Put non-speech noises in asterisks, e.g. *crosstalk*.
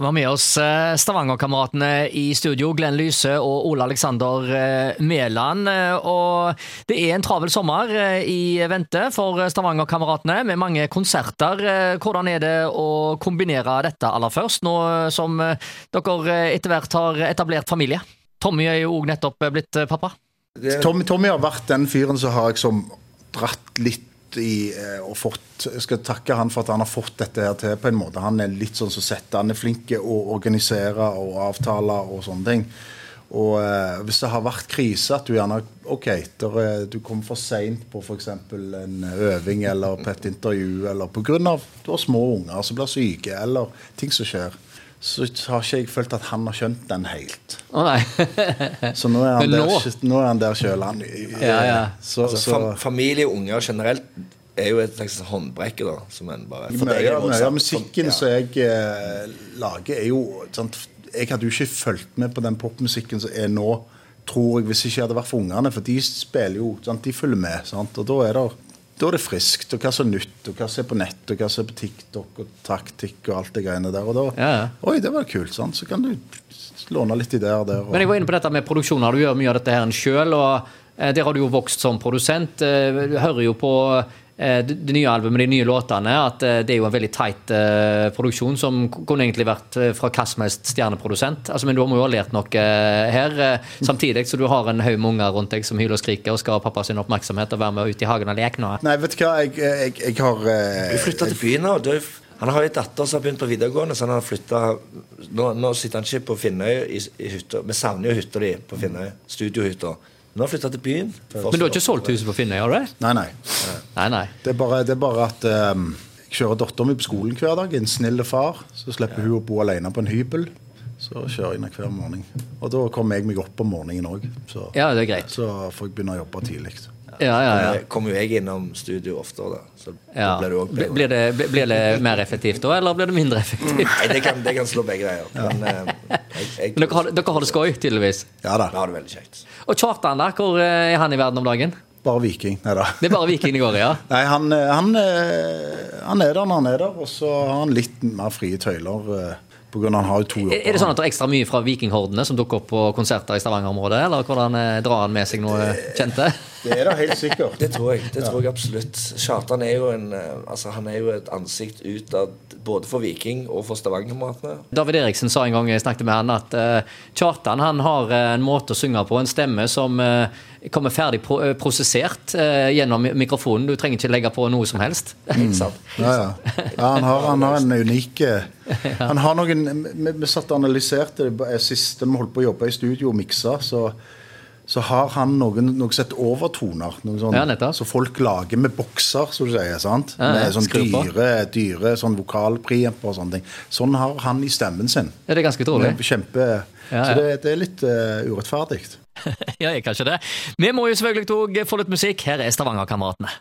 vi har med oss eh, Stavanger-kameratene i studio, Glenn Lyse og Ole Alexander eh, Mæland. Eh, og det er en travel sommer i vente for Stavanger-kameratene, med mange konserter. Hvordan er det å kombinere dette aller først, nå som dere etter hvert har etablert familie? Tommy er jo òg nettopp blitt pappa. Tommy, Tommy har vært den fyren som har liksom dratt litt i eh, og fått Jeg skal takke han for at han har fått dette her til på en måte. Han er litt sånn som setter. Han er flink til å organisere og avtale og sånne ting. Og eh, hvis det har vært krise, at du gjerne OK, der, du kom for seint på f.eks. en øving eller på et intervju, eller pga. du har små unger som blir syke, eller ting som skjer så har ikke jeg følt at han har skjønt den helt. Oh, *laughs* så nå er han, der, nå er han der sjøl. Ja, ja. Altså, så. familie og unger generelt er jo et slags håndbrekke, da. Som en bare Mye av musikken som jeg eh, lager, er jo sant, Jeg hadde jo ikke fulgt med på den popmusikken som er nå, tror jeg, hvis ikke jeg hadde vært for ungene. For de spiller jo, sant, de følger med. Sant, og da er det da er det friskt. Og hva som er nytt, og hva som er på nett, og hva som er på TikTok og taktikk og alt det greiene der. Og da ja, ja. Oi, det var kult. sant? Så kan du låne litt ideer der. Og... Men jeg var inne på dette med produksjoner. Du gjør mye av dette her sjøl. Og eh, der har du jo vokst som produsent. Eh, du hører jo på det nye albumet, de nye låtene, at eh, det er jo en veldig tight uh, produksjon som kunne egentlig vært fra hva som helst stjerneprodusent. Altså, men du må jo ha lært noe her, samtidig så du har en haug med unger rundt deg som hyler og skriker og skal ha pappa sin oppmerksomhet og være med ut i hagen og leke nå. Nei, vet du hva, jeg, jeg, jeg har Du flytta til byen nå. Du, han har en datter som har begynt på videregående, så han har flytta nå, nå, sitter han ikke på Finnøy i, i hytta. Vi savner jo hytta di på Finnøy. Studiohytta. Nå har jeg flytta til byen. Men du har ikke solgt huset på Finnøy? har du det? Nei, nei. nei, nei. Det, er bare, det er bare at um, jeg kjører dattera mi på skolen hver dag. En snill far. Så slipper ja. hun å bo alene på en hybel. Så kjører jeg henne hver morgen. Og da kommer jeg meg opp om morgenen òg. Så, ja, det er greit. så får jeg begynne å jobbe tidlig. Ja, ja, ja. Kommer jo jeg innom studio oftere, da. Så ja. blir, det også blir, det, blir, det, mer effektivt da, eller blir det mindre effektivt? Nei, det kan, det kan slå begge veier. Men, eh, jeg, jeg, Men dere, har, dere, har, det skøy, tydeligvis? Ja da. Det har det veldig kjekt. Og Kjartan, der, Hvor eh, er han i verden om dagen? Bare Viking. Nei da. Det er bare Viking det går i, ja? *laughs* Nei, han, eh, han, han, er der når han er der, og så har han litt mer frie tøyler. På grunn av han har jo to jobber. Er det sånn at det er ekstra mye fra vikinghordene som dukker opp på konserter i Stavanger-området? Eller hvordan drar han med seg noe kjente? Det er det helt sikkert. Det tror jeg det tror jeg absolutt. Kjartan er jo, en, altså, han er jo et ansikt utad både for Viking og for Stavanger-kameratene. David Eriksen sa en gang jeg snakket med han at uh, Kjartan han har uh, en måte å synge på, en stemme som uh, kommer ferdig pro prosessert gjennom mikrofonen. Du trenger ikke legge på noe som helst. *laughs* Mm. ja, ja. ja han, har, han, har, en unik *laughs* Han har noen Vi, vi satt og analyserte det sist vi holdt på å jobbe i studio og miksa. så så har han noen noe sett overtoner. Noen sånn, ja, så folk lager med bokser, som du sier. sant? Ja, med sånn dyre, dyre sånn vokalpreamper og sånne ting. Sånn har han i stemmen sin. Ja, det er ganske trolig. Kjempe, ja, så det, det, er litt uh, urettferdig. *laughs* ja, kanskje det. Vi må jo selvfølgelig òg få litt musikk. Her er Stavangerkameratene.